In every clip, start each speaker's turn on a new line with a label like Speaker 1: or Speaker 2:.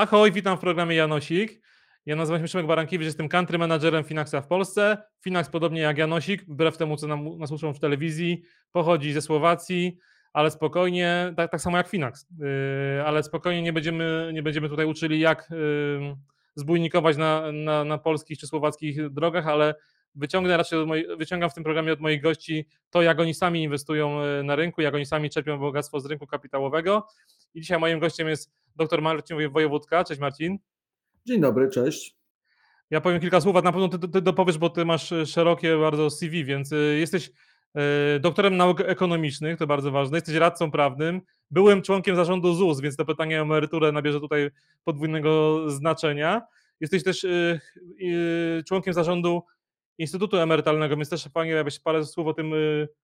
Speaker 1: Ahoj, witam w programie Janosik. Ja nazywam się Szymek Barankiewicz, jestem country managerem Finaxa w Polsce. Finax, podobnie jak Janosik, wbrew temu, co nam, nas uczą w telewizji, pochodzi ze Słowacji, ale spokojnie, tak, tak samo jak Finax, yy, ale spokojnie nie będziemy, nie będziemy tutaj uczyli, jak yy, zbójnikować na, na, na polskich czy słowackich drogach, ale wyciągnę raczej moi, wyciągam w tym programie od moich gości to, jak oni sami inwestują yy, na rynku, jak oni sami czerpią bogactwo z rynku kapitałowego. I dzisiaj moim gościem jest dr Marcin Wojewódka. Cześć Marcin.
Speaker 2: Dzień dobry, cześć.
Speaker 1: Ja powiem kilka słów, a na pewno ty, ty dopowiesz, bo ty masz szerokie bardzo CV, więc y, jesteś doktorem nauk ekonomicznych, to bardzo ważne, jesteś radcą prawnym, byłem członkiem zarządu ZUS, więc to pytanie o emeryturę nabierze tutaj podwójnego znaczenia. Jesteś też członkiem zarządu Instytutu Emerytalnego, więc też fajnie, jakbyś parę słów o tym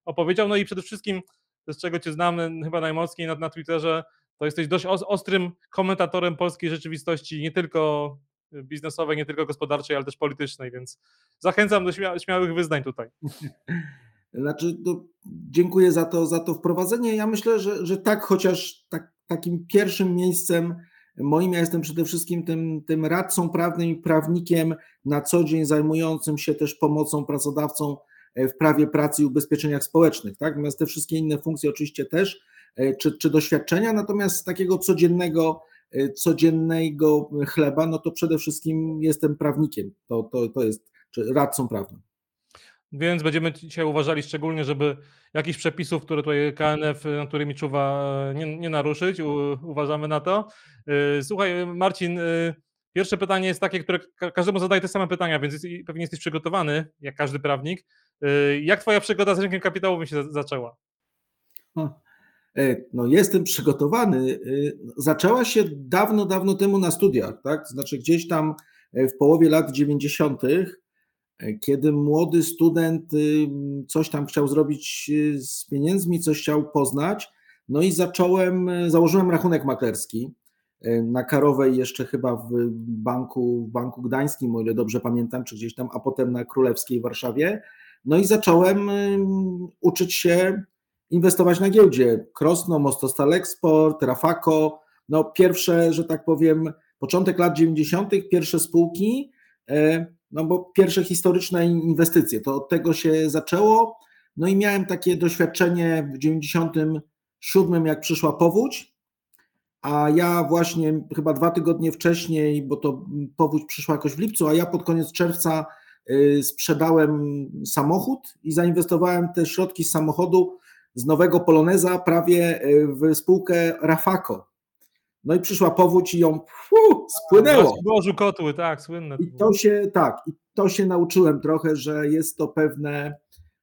Speaker 1: opowiedział. No i przede wszystkim, z czego cię znam chyba najmocniej na, na Twitterze, to jesteś dość ostrym komentatorem polskiej rzeczywistości, nie tylko biznesowej, nie tylko gospodarczej, ale też politycznej, więc zachęcam do śmia śmiałych wyznań tutaj.
Speaker 2: Znaczy, no, dziękuję za to, za to wprowadzenie. Ja myślę, że, że tak, chociaż tak, takim pierwszym miejscem moim ja jestem przede wszystkim tym, tym radcą prawnym i prawnikiem na co dzień zajmującym się też pomocą pracodawcom w prawie pracy i ubezpieczeniach społecznych. Tak? Natomiast te wszystkie inne funkcje oczywiście też, E, czy, czy doświadczenia, natomiast takiego codziennego, e, codziennego chleba, no to przede wszystkim jestem prawnikiem, to, to, to jest, radcą prawnym.
Speaker 1: Więc będziemy dzisiaj uważali szczególnie, żeby jakichś przepisów, które tutaj KNF, którymi czuwa, nie, nie naruszyć. U, uważamy na to. E, słuchaj, Marcin, pierwsze pytanie jest takie, które każdemu zadaje te same pytania, więc pewnie jesteś przygotowany, jak każdy prawnik. Jak Twoja przygoda z rynkiem kapitałowym się zaczęła?
Speaker 2: E, no jestem przygotowany, e, zaczęła się dawno, dawno temu na studiach, tak? Znaczy gdzieś tam e, w połowie lat 90., kiedy młody student coś tam chciał zrobić z pieniędzmi, coś chciał poznać, no i zacząłem, założyłem rachunek maklerski na Karowej jeszcze chyba w banku, w banku gdańskim, o ile dobrze pamiętam, czy gdzieś tam, a potem na Królewskiej w Warszawie. No i zacząłem uczyć się inwestować na giełdzie. Krosno, Mostostal Export, Rafako, no pierwsze, że tak powiem, początek lat 90., pierwsze spółki, no bo pierwsze historyczne inwestycje, to od tego się zaczęło. No i miałem takie doświadczenie w 97, jak przyszła powódź, a ja właśnie chyba dwa tygodnie wcześniej, bo to powódź przyszła jakoś w lipcu, a ja pod koniec czerwca y, sprzedałem samochód i zainwestowałem te środki z samochodu z nowego Poloneza prawie e, w spółkę Rafako. No i przyszła powódź i ją fu, spłynęło.
Speaker 1: Bożu kotły, tak, słynne.
Speaker 2: I to się, tak, i to się nauczyłem trochę, że jest to pewne,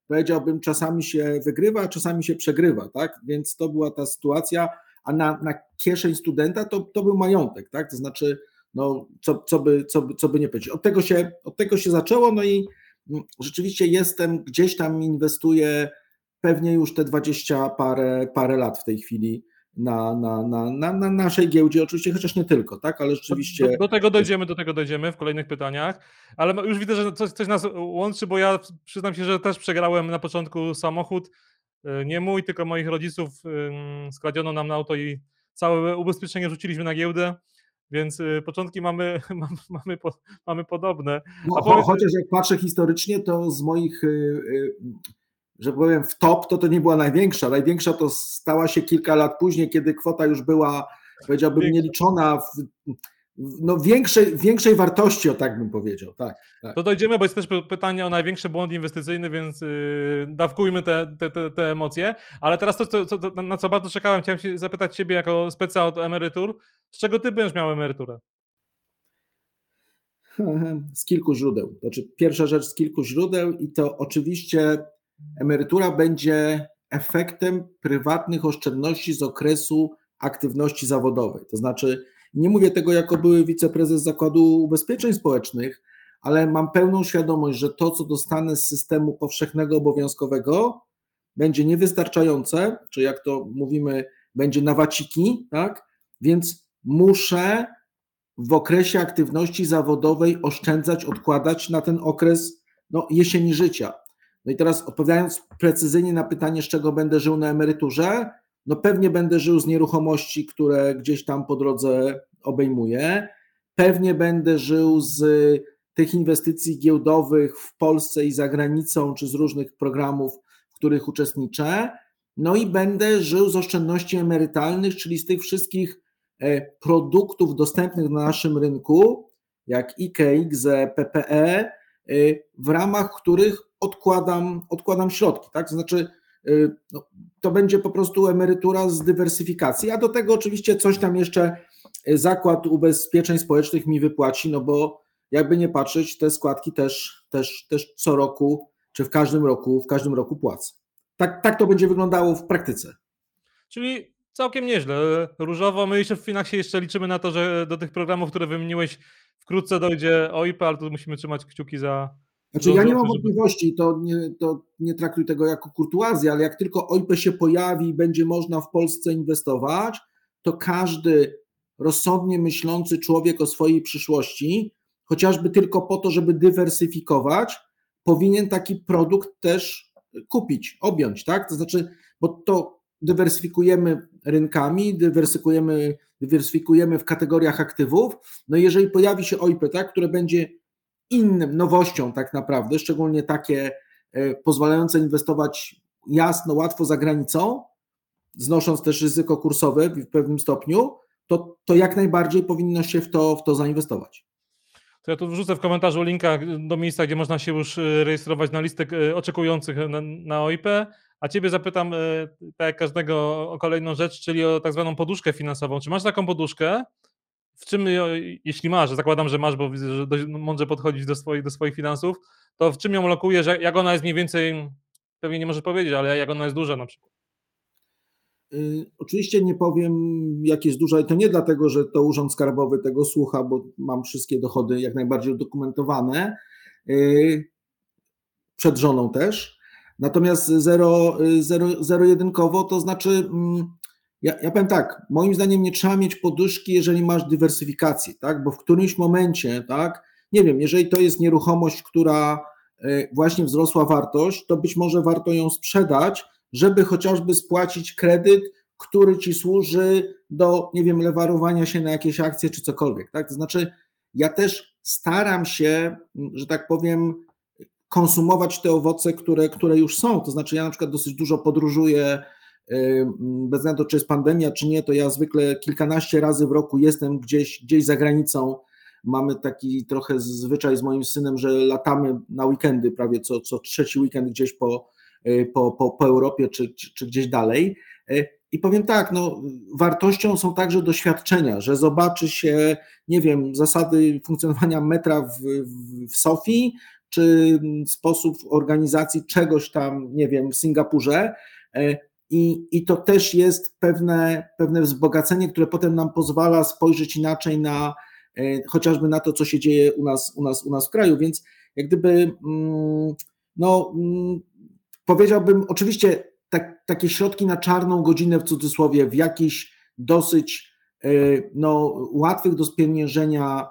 Speaker 2: powiedziałbym, czasami się wygrywa, a czasami się przegrywa, tak? Więc to była ta sytuacja, a na, na kieszeń studenta to, to był majątek, tak? To znaczy, no, co, co, by, co, by, co by nie powiedzieć. Od tego, się, od tego się zaczęło, no i mm, rzeczywiście jestem, gdzieś tam inwestuję pewnie już te dwadzieścia parę, parę lat w tej chwili na, na, na, na, na naszej giełdzie, oczywiście, chociaż nie tylko, tak, ale rzeczywiście...
Speaker 1: Do, do, tego dojdziemy, do tego dojdziemy w kolejnych pytaniach, ale już widzę, że coś, coś nas łączy, bo ja przyznam się, że też przegrałem na początku samochód, y, nie mój, tylko moich rodziców, skradziono nam na auto i całe ubezpieczenie rzuciliśmy na giełdę, więc y, początki mamy, mamy, mamy podobne.
Speaker 2: No, powiedz... Chociaż jak patrzę historycznie, to z moich y, że powiem, w top, to to nie była największa. Największa to stała się kilka lat później, kiedy kwota już była, powiedziałbym, nieliczona w no większej, większej wartości, o tak bym powiedział. Tak, tak.
Speaker 1: To dojdziemy, bo jest też pytanie o największy błąd inwestycyjny, więc yy, dawkujmy te, te, te, te, emocje. Ale teraz to, to, to, na co bardzo czekałem, chciałem się zapytać Ciebie jako speca od emerytur, z czego Ty będziesz miał emeryturę?
Speaker 2: Z kilku źródeł. Znaczy, pierwsza rzecz z kilku źródeł i to oczywiście emerytura będzie efektem prywatnych oszczędności z okresu aktywności zawodowej. To znaczy, nie mówię tego jako były wiceprezes Zakładu Ubezpieczeń Społecznych, ale mam pełną świadomość, że to, co dostanę z systemu powszechnego obowiązkowego, będzie niewystarczające, czy jak to mówimy, będzie na waciki, tak? Więc muszę w okresie aktywności zawodowej oszczędzać, odkładać na ten okres no, jesieni życia. No i teraz odpowiadając precyzyjnie na pytanie, z czego będę żył na emeryturze, no pewnie będę żył z nieruchomości, które gdzieś tam po drodze obejmuje. Pewnie będę żył z tych inwestycji giełdowych w Polsce i za granicą, czy z różnych programów, w których uczestniczę. No i będę żył z oszczędności emerytalnych, czyli z tych wszystkich e, produktów dostępnych na naszym rynku, jak IKX, PPE, w ramach których odkładam, odkładam środki. Tak? To znaczy, e, no, to będzie po prostu emerytura z dywersyfikacji, a do tego oczywiście coś tam jeszcze zakład ubezpieczeń społecznych mi wypłaci, no bo jakby nie patrzeć, te składki też, też, też co roku, czy w każdym roku, w każdym roku płacę. Tak, tak to będzie wyglądało w praktyce.
Speaker 1: Czyli całkiem nieźle. Różowo, my jeszcze w Finaxie jeszcze liczymy na to, że do tych programów, które wymieniłeś, wkrótce dojdzie OIP, ale tu musimy trzymać kciuki za.
Speaker 2: Znaczy, ja nie mam wątpliwości, to nie, to nie traktuj tego jako kurtuazję, ale jak tylko OIP się pojawi i będzie można w Polsce inwestować, to każdy rozsądnie myślący człowiek o swojej przyszłości, chociażby tylko po to, żeby dywersyfikować, powinien taki produkt też kupić, objąć, tak? To znaczy, bo to dywersyfikujemy rynkami, dywersyfikujemy, dywersyfikujemy w kategoriach aktywów. No jeżeli pojawi się OIP, tak, które będzie innym, nowością tak naprawdę, szczególnie takie e, pozwalające inwestować jasno, łatwo za granicą, znosząc też ryzyko kursowe w pewnym stopniu, to, to jak najbardziej powinno się w to, w to zainwestować.
Speaker 1: To ja tu wrzucę w komentarzu linka do miejsca, gdzie można się już e, rejestrować na listę e, oczekujących na, na OIP, a Ciebie zapytam, e, tak jak każdego, o kolejną rzecz, czyli o tak zwaną poduszkę finansową. Czy masz taką poduszkę? W czym, jeśli masz, zakładam, że masz, bo widzę, że dość mądrze podchodzić do swoich, do swoich finansów, to w czym ją lokujesz, jak ona jest mniej więcej, pewnie nie możesz powiedzieć, ale jak ona jest duża na przykład?
Speaker 2: Y, oczywiście nie powiem, jak jest duża, i to nie dlatego, że to Urząd Skarbowy tego słucha, bo mam wszystkie dochody jak najbardziej udokumentowane, y, przed żoną też. Natomiast zero, zero, zero-jedynkowo to znaczy, mm, ja, ja powiem tak, moim zdaniem nie trzeba mieć poduszki, jeżeli masz dywersyfikację, tak? bo w którymś momencie, tak, nie wiem, jeżeli to jest nieruchomość, która y, właśnie wzrosła wartość, to być może warto ją sprzedać, żeby chociażby spłacić kredyt, który ci służy do, nie wiem, lewarowania się na jakieś akcje czy cokolwiek. Tak? To znaczy, ja też staram się, że tak powiem, konsumować te owoce, które, które już są. To znaczy, ja na przykład dosyć dużo podróżuję, bez względu czy jest pandemia, czy nie, to ja zwykle kilkanaście razy w roku jestem gdzieś, gdzieś za granicą. Mamy taki trochę zwyczaj z moim synem, że latamy na weekendy, prawie co, co trzeci weekend gdzieś po, Y, po, po, po Europie czy, czy, czy gdzieś dalej. Y, I powiem tak, no, wartością są także doświadczenia, że zobaczy się, nie wiem, zasady funkcjonowania metra w, w Sofii, czy sposób organizacji czegoś tam, nie wiem, w Singapurze. Y, I, I to też jest pewne, pewne wzbogacenie, które potem nam pozwala spojrzeć inaczej na chociażby na to, co się dzieje u nas, u nas, u nas w kraju. Więc jak gdyby mm, no, mm, powiedziałbym, oczywiście tak, takie środki na czarną godzinę w cudzysłowie, w jakichś dosyć e, no, łatwych do spieniężenia e,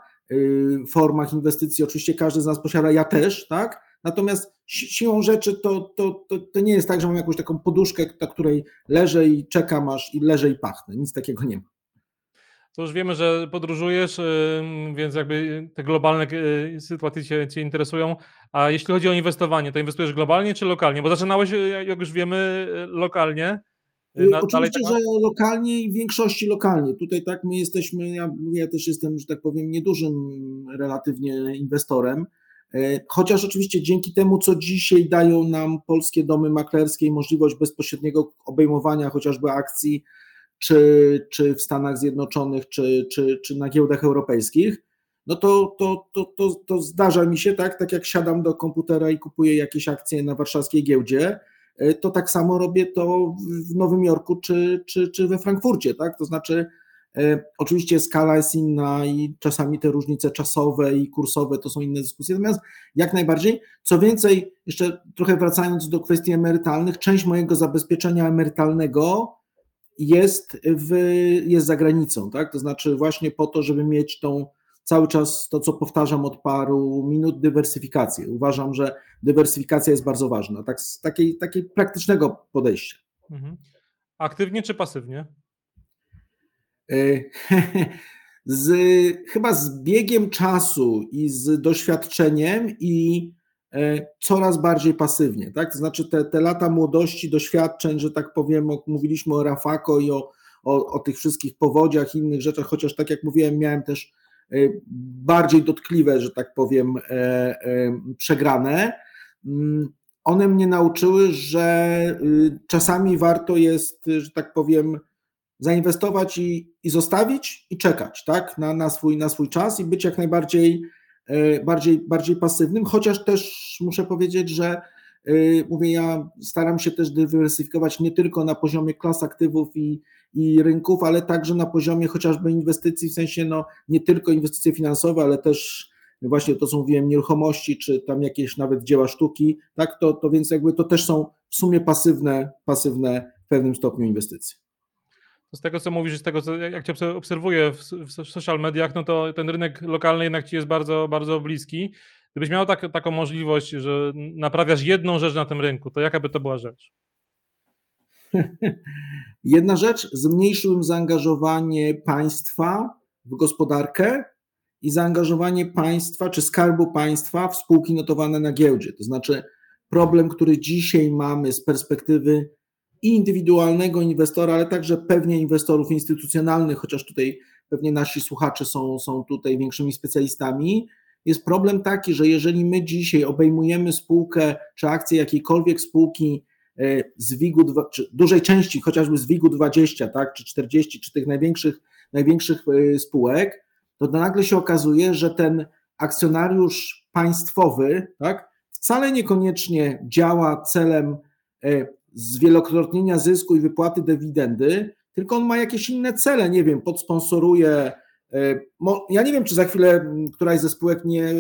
Speaker 2: formach inwestycji, oczywiście każdy z nas posiada, ja też, tak? Natomiast siłą rzeczy to, to, to, to nie jest tak, że mam jakąś taką poduszkę, na której leżę i czekam aż i leżę i pachnę. Nic takiego nie ma
Speaker 1: to już wiemy, że podróżujesz, więc jakby te globalne y, sytuacje cię, cię, interesują. A jeśli chodzi o inwestowanie, to inwestujesz globalnie czy lokalnie? Bo zaczynałeś, y, jak już wiemy, y, lokalnie.
Speaker 2: Na, Oczywiście, tak że lokalnie i w większości lokalnie. Tutaj tak my jesteśmy, ja, ja też jestem, że tak powiem, niedużym relatywnie inwestorem. E, chociaż oczywiście dzięki temu, co dzisiaj dają nam polskie domy maklerskie i możliwość bezpośredniego obejmowania chociażby akcji czy, czy w Stanach Zjednoczonych, czy, czy, czy na giełdach europejskich, no to, to, to, to, to zdarza mi się, tak, tak jak siadam do komputera i kupuję jakieś akcje na warszawskiej giełdzie, to tak samo robię to w Nowym Jorku czy, czy, czy we Frankfurcie, tak, to znaczy e, oczywiście skala jest inna i czasami te różnice czasowe i kursowe to są inne dyskusje, natomiast jak najbardziej, co więcej, jeszcze trochę wracając do kwestii emerytalnych, część mojego zabezpieczenia emerytalnego jest, w, jest za granicą, tak? To znaczy właśnie po to, żeby mieć tą cały czas to, co powtarzam od paru minut, dywersyfikację. Uważam, że dywersyfikacja jest bardzo ważna, tak z takiej, takiej praktycznego podejścia. Mhm.
Speaker 1: Aktywnie czy pasywnie?
Speaker 2: E, z, chyba z biegiem czasu i z doświadczeniem i e, coraz bardziej pasywnie, tak? To znaczy te, te lata młodości, doświadczeń, że tak powiem, mówiliśmy o Rafako i o, o, o tych wszystkich powodziach i innych rzeczach, chociaż tak jak mówiłem, miałem też bardziej dotkliwe, że tak powiem, e, przegrane. Mm, one mnie nauczyły, że y, czasami warto jest, że tak powiem, zainwestować i, i zostawić i czekać tak? na, na, swój, na swój czas i być jak najbardziej e, bardziej, bardziej pasywnym, chociaż też muszę powiedzieć, że y, mówię, ja staram się też dywersyfikować nie tylko na poziomie klas aktywów i, i rynków, ale także na poziomie chociażby inwestycji, w sensie no, nie tylko inwestycje finansowe, ale też właśnie to, co mówiłem, nieruchomości, czy tam jakieś nawet dzieła sztuki, tak, to, to więc jakby to też są w sumie pasywne, pasywne w pewnym stopniu inwestycje.
Speaker 1: Z tego, co mówisz, z tego, co, jak cię obserwuję w, w social mediach, no to ten rynek lokalny jednak ci jest bardzo, bardzo bliski. Gdybyś miał tak, taką możliwość, że naprawiasz jedną rzecz na tym rynku, to jaka by to była rzecz?
Speaker 2: Jedna rzecz, zmniejszyłbym zaangażowanie państwa w gospodarkę i zaangażowanie państwa czy skarbu państwa w spółki notowane na giełdzie. To znaczy, problem, który dzisiaj mamy z perspektywy indywidualnego inwestora, ale także pewnie inwestorów instytucjonalnych, chociaż tutaj pewnie nasi słuchacze są, są tutaj większymi specjalistami, jest problem taki, że jeżeli my dzisiaj obejmujemy spółkę czy akcję jakiejkolwiek spółki z WIG-u, czy dużej części, chociażby z WIG-u 20, tak, czy 40, czy tych największych, największych e, spółek, to nagle się okazuje, że ten akcjonariusz państwowy tak, wcale niekoniecznie działa celem e, zwielokrotnienia zysku i wypłaty dywidendy, tylko on ma jakieś inne cele, nie wiem, podsponsoruje. E, ja nie wiem, czy za chwilę któraś ze spółek nie,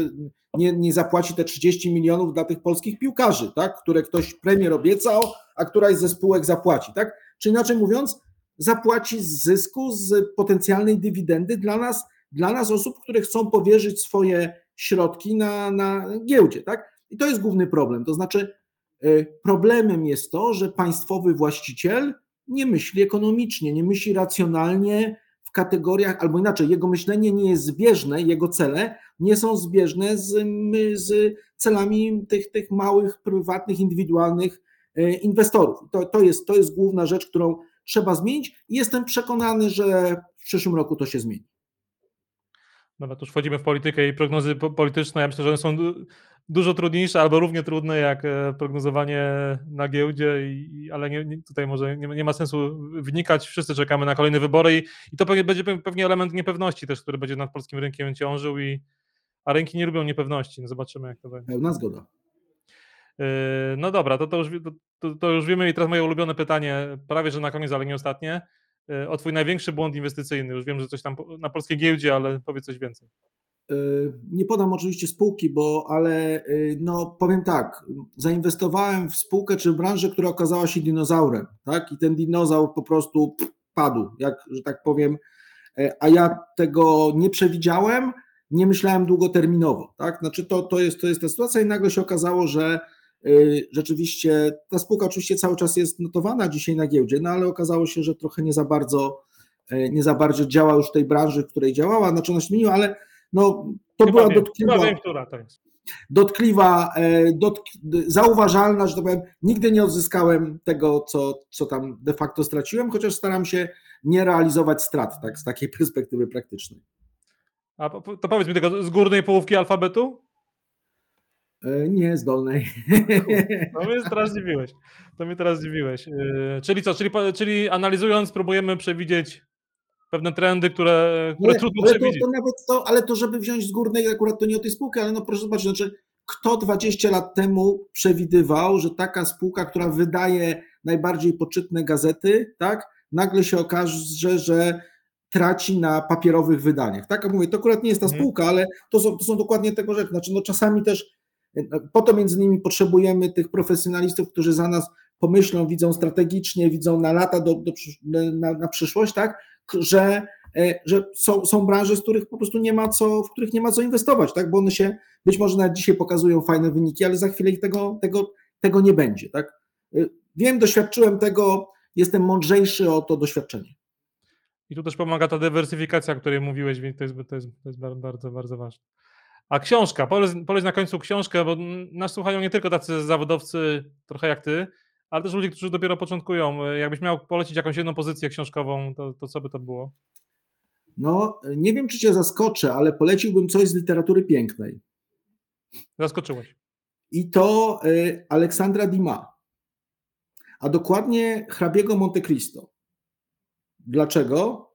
Speaker 2: nie, nie zapłaci te 30 milionów dla tych polskich piłkarzy, tak, które ktoś premier obiecał, a któraś ze spółek zapłaci. Tak? Czy inaczej mówiąc, zapłaci z zysku, z potencjalnej dywidendy dla nas, dla nas osób, które chcą powierzyć swoje środki na, na giełdzie. Tak? I to jest główny problem. To znaczy, E, problemem jest to, że państwowy właściciel nie myśli ekonomicznie, nie myśli racjonalnie kategoriach, albo inaczej, jego myślenie nie jest zbieżne, jego cele nie są zbieżne z, z celami tych, tych małych, prywatnych, indywidualnych e, inwestorów. To, to, jest, to jest główna rzecz, którą trzeba zmienić i jestem przekonany, że w przyszłym roku to się zmieni.
Speaker 1: Dobra, tu już wchodzimy w politykę i prognozy polityczne. Ja myślę, że one są dużo trudniejsze albo równie trudne jak e, prognozowanie na giełdzie, i, ale nie, tutaj może nie, nie, ma sensu wnikać. Wszyscy czekamy na kolejne wybory i, i to będzie pewnie element niepewności też, który będzie nad polskim rynkiem ciążył, i, a rynki nie lubią niepewności. No zobaczymy, jak to będzie.
Speaker 2: Pełna zgoda.
Speaker 1: E, no dobra, to, to, już, to, to już wiemy i teraz moje ulubione pytanie, prawie że na koniec, ale nie ostatnie. E, o twój największy błąd inwestycyjny. Już wiem, że coś tam na polskiej giełdzie, ale powiedz coś więcej.
Speaker 2: E, nie podam oczywiście spółki, bo ale e, no powiem tak, zainwestowałem w spółkę czy w branżę, która okazała się dinozaurem, tak? I ten dinozaur po prostu padł, jak że tak powiem, a ja tego nie przewidziałem, nie myślałem długoterminowo, tak? Znaczy to, to, jest, to jest ta sytuacja i nagle się okazało, że Y, rzeczywiście ta spółka oczywiście cały czas jest notowana dzisiaj na giełdzie, no ale okazało się, że trochę nie za bardzo, y, nie za bardzo działa już w tej branży, w której działała, znaczy ona się zmieniła, ale no, to chyba była wiem, dotkliwa, wiem, która to jest. dotkliwa e, dotk, zauważalna, że tak powiem, nigdy nie odzyskałem tego, co, co tam de facto straciłem, chociaż staram się nie realizować strat tak, z takiej perspektywy praktycznej.
Speaker 1: A to powiedz mi tego z górnej połówki alfabetu?
Speaker 2: E, nie, zdolnej.
Speaker 1: To mnie teraz zdziwiłeś. To mnie teraz zdziwiłeś. E, czyli co, czyli, czyli analizując próbujemy przewidzieć pewne trendy, które, które nie, trudno
Speaker 2: ale
Speaker 1: przewidzieć.
Speaker 2: To, to nawet to, ale to, żeby wziąć z górnej, akurat to nie o tej spółki, ale no proszę zobaczyć, znaczy kto 20 lat temu przewidywał, że taka spółka, która wydaje najbardziej poczytne gazety, tak, nagle się okaże, że traci na papierowych wydaniach. Tak, jak mówię, to akurat nie jest ta mhm. spółka, ale to są, to są dokładnie tego rzeczy. Znaczy, no czasami też po to między innymi potrzebujemy tych profesjonalistów, którzy za nas pomyślą, widzą strategicznie, widzą na lata do, do na, na, przyszłość, tak, że, e, że są, są branże, z których po prostu nie ma co, w których nie ma co inwestować, tak, bo one się być może nawet dzisiaj pokazują fajne wyniki, ale za chwilę tego, tego, tego nie będzie, tak. E, wiem, doświadczyłem tego, jestem mądrzejszy o to doświadczenie.
Speaker 1: I tu też pomaga ta dywersyfikacja, o której mówiłeś, więc to jest, to jest, to jest bardzo, bardzo ważne. A książka, poleć, poleć na końcu książkę, bo nas słuchają nie tylko tacy zawodowcy, trochę jak ty, ale też ludzie, którzy dopiero początkują. Jakbyś miał polecić jakąś jedną pozycję książkową, to, to co by to było?
Speaker 2: No, nie wiem, czy cię zaskoczę, ale poleciłbym coś z literatury pięknej.
Speaker 1: Zaskoczyłeś.
Speaker 2: I to y, Aleksandra Dima, a dokładnie hrabiego Monte Cristo. Dlaczego?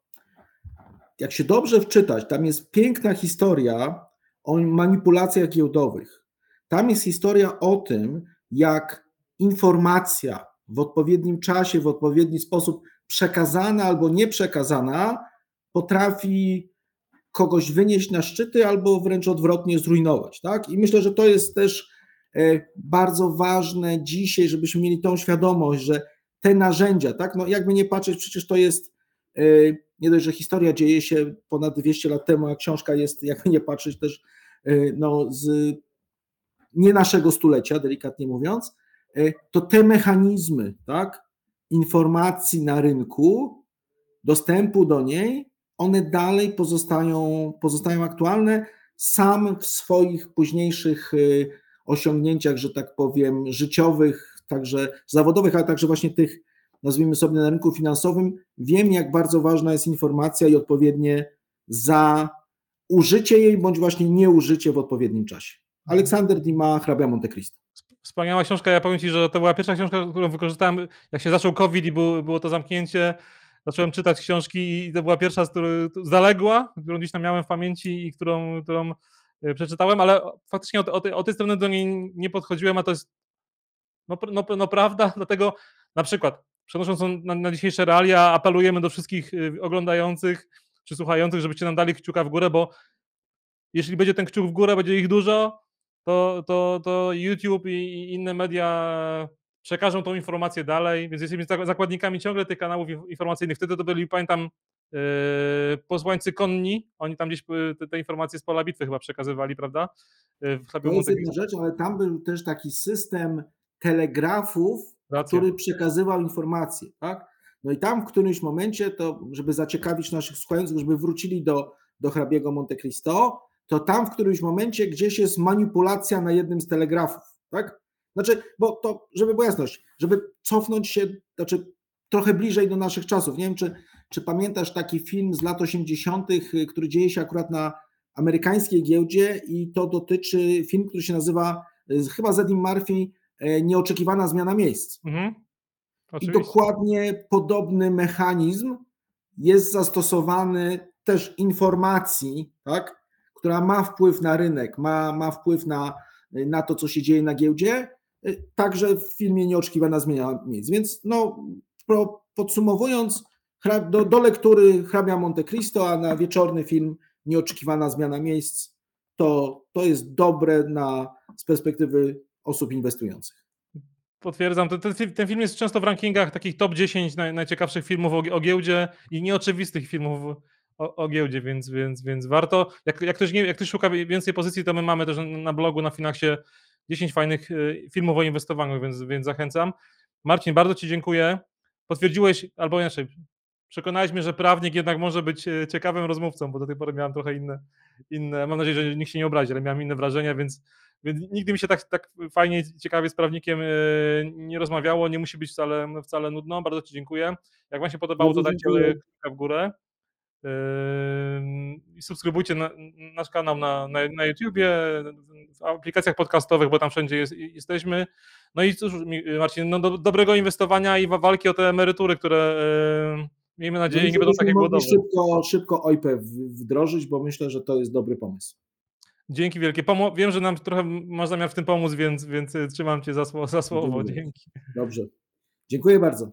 Speaker 2: Jak się dobrze wczytać, tam jest piękna historia o manipulacjach giełdowych. Tam jest historia o tym, jak informacja w odpowiednim czasie, w odpowiedni sposób przekazana albo nieprzekazana potrafi kogoś wynieść na szczyty albo wręcz odwrotnie zrujnować. Tak? I myślę, że to jest też e, bardzo ważne dzisiaj, żebyśmy mieli tą świadomość, że te narzędzia, tak, no jakby nie patrzeć, przecież to jest e, nie dość, że historia dzieje się ponad 200 lat temu, a książka jest, jakby nie patrzeć, też e, no, z nie naszego stulecia, delikatnie mówiąc, to te mechanizmy, tak, informacji na rynku, dostępu do niej, one dalej pozostają, pozostają aktualne. Sam w swoich późniejszych y, osiągnięciach, że tak powiem, życiowych, także zawodowych, ale także właśnie tych, nazwijmy sobie, na rynku finansowym, wiem, jak bardzo ważna jest informacja i odpowiednie za użycie jej, bądź właśnie nieużycie w odpowiednim czasie. Aleksander Dima, hrabia Monte Cristo.
Speaker 1: Wspaniała książka. Ja powiem Ci, że to była pierwsza książka, którą wykorzystałem, jak się zaczął COVID i było, było to zamknięcie zacząłem czytać książki i to była pierwsza, z której zaległa, którą gdzieś tam miałem w pamięci i którą, którą e, przeczytałem, ale faktycznie o, o, tej, o tej strony do niej nie podchodziłem, a to jest no, no, no prawda, dlatego na przykład przenosząc na, na dzisiejsze realia, apelujemy do wszystkich e, oglądających czy słuchających, żebyście nam dali kciuka w górę, bo jeśli będzie ten kciuk w górę, będzie ich dużo, to, to, to YouTube i inne media przekażą tą informację dalej, więc jesteśmy zakładnikami ciągle tych kanałów informacyjnych. Wtedy to byli, pamiętam, yy, posłańcy konni, oni tam gdzieś yy, te, te, informacje z pola bitwy chyba przekazywali, prawda?
Speaker 2: Yy, to jest jedna rzecz, ale tam był też taki system telegrafów, Racja. który przekazywał informacje, tak? No i tam w którymś momencie, to żeby zaciekawić naszych słuchających, żeby wrócili do, do hrabiego Monte Cristo, to tam w którymś momencie gdzieś jest manipulacja na jednym z telegrafów, tak? Znaczy, bo to, żeby była jasność, żeby cofnąć się, znaczy trochę bliżej do naszych czasów. Nie wiem, czy, czy pamiętasz taki film z lat 80., y, który dzieje się akurat na amerykańskiej giełdzie i to dotyczy film, który się nazywa y, chyba z Edim Murphy y, Nieoczekiwana zmiana miejsc. Mhm. I dokładnie podobny mechanizm jest zastosowany też informacji, tak, która ma wpływ na rynek, ma, ma wpływ na, na to, co się dzieje na giełdzie, Y, także w filmie Nieoczekiwana zmiana miejsc. Więc no, podsumowując, do, do lektury hrabia Monte Cristo, a na wieczorny film Nieoczekiwana zmiana miejsc, to, to jest dobre na, z perspektywy osób inwestujących.
Speaker 1: Potwierdzam. Ten, ten, film jest często w rankingach takich top 10 naj, najciekawszych filmów o, o, giełdzie i nieoczywistych filmów o, o, giełdzie, więc, więc, więc warto. Jak, jak, ktoś nie, jak ktoś szuka więcej pozycji, to my mamy też na blogu, na Finaxie 10 fajnych y, filmów o inwestowaniu, więc, więc zachęcam. Marcin, bardzo Ci dziękuję. Potwierdziłeś, albo inaczej, przekonałeś mnie, że prawnik jednak może być y, ciekawym rozmówcą, bo do tej pory miałem trochę inne, inne mam nadzieję, że nikt się nie obrazi, ale miałem inne wrażenia, więc, więc nigdy mi się tak, tak fajnie i ciekawie z prawnikiem y, nie rozmawiało, nie musi być wcale, wcale nudno. Bardzo Ci dziękuję. Jak Wam się podobało, to dajcie kciuka w górę. Subskrybujcie na, nasz kanał na, na, na YouTubie, w aplikacjach podcastowych, bo tam wszędzie jest, jesteśmy. No i cóż, Marcin, no do, dobrego inwestowania i walki o te emerytury, które yy, miejmy nadzieję no nie będą takie głodowe.
Speaker 2: Szybko, szybko OIP wdrożyć, bo myślę, że to jest dobry pomysł.
Speaker 1: Dzięki wielkie. Pomo wiem, że nam trochę masz zamiar w tym pomóc, więc, więc trzymam Cię za, za słowo. Dzięki.
Speaker 2: Dobrze. Dziękuję bardzo.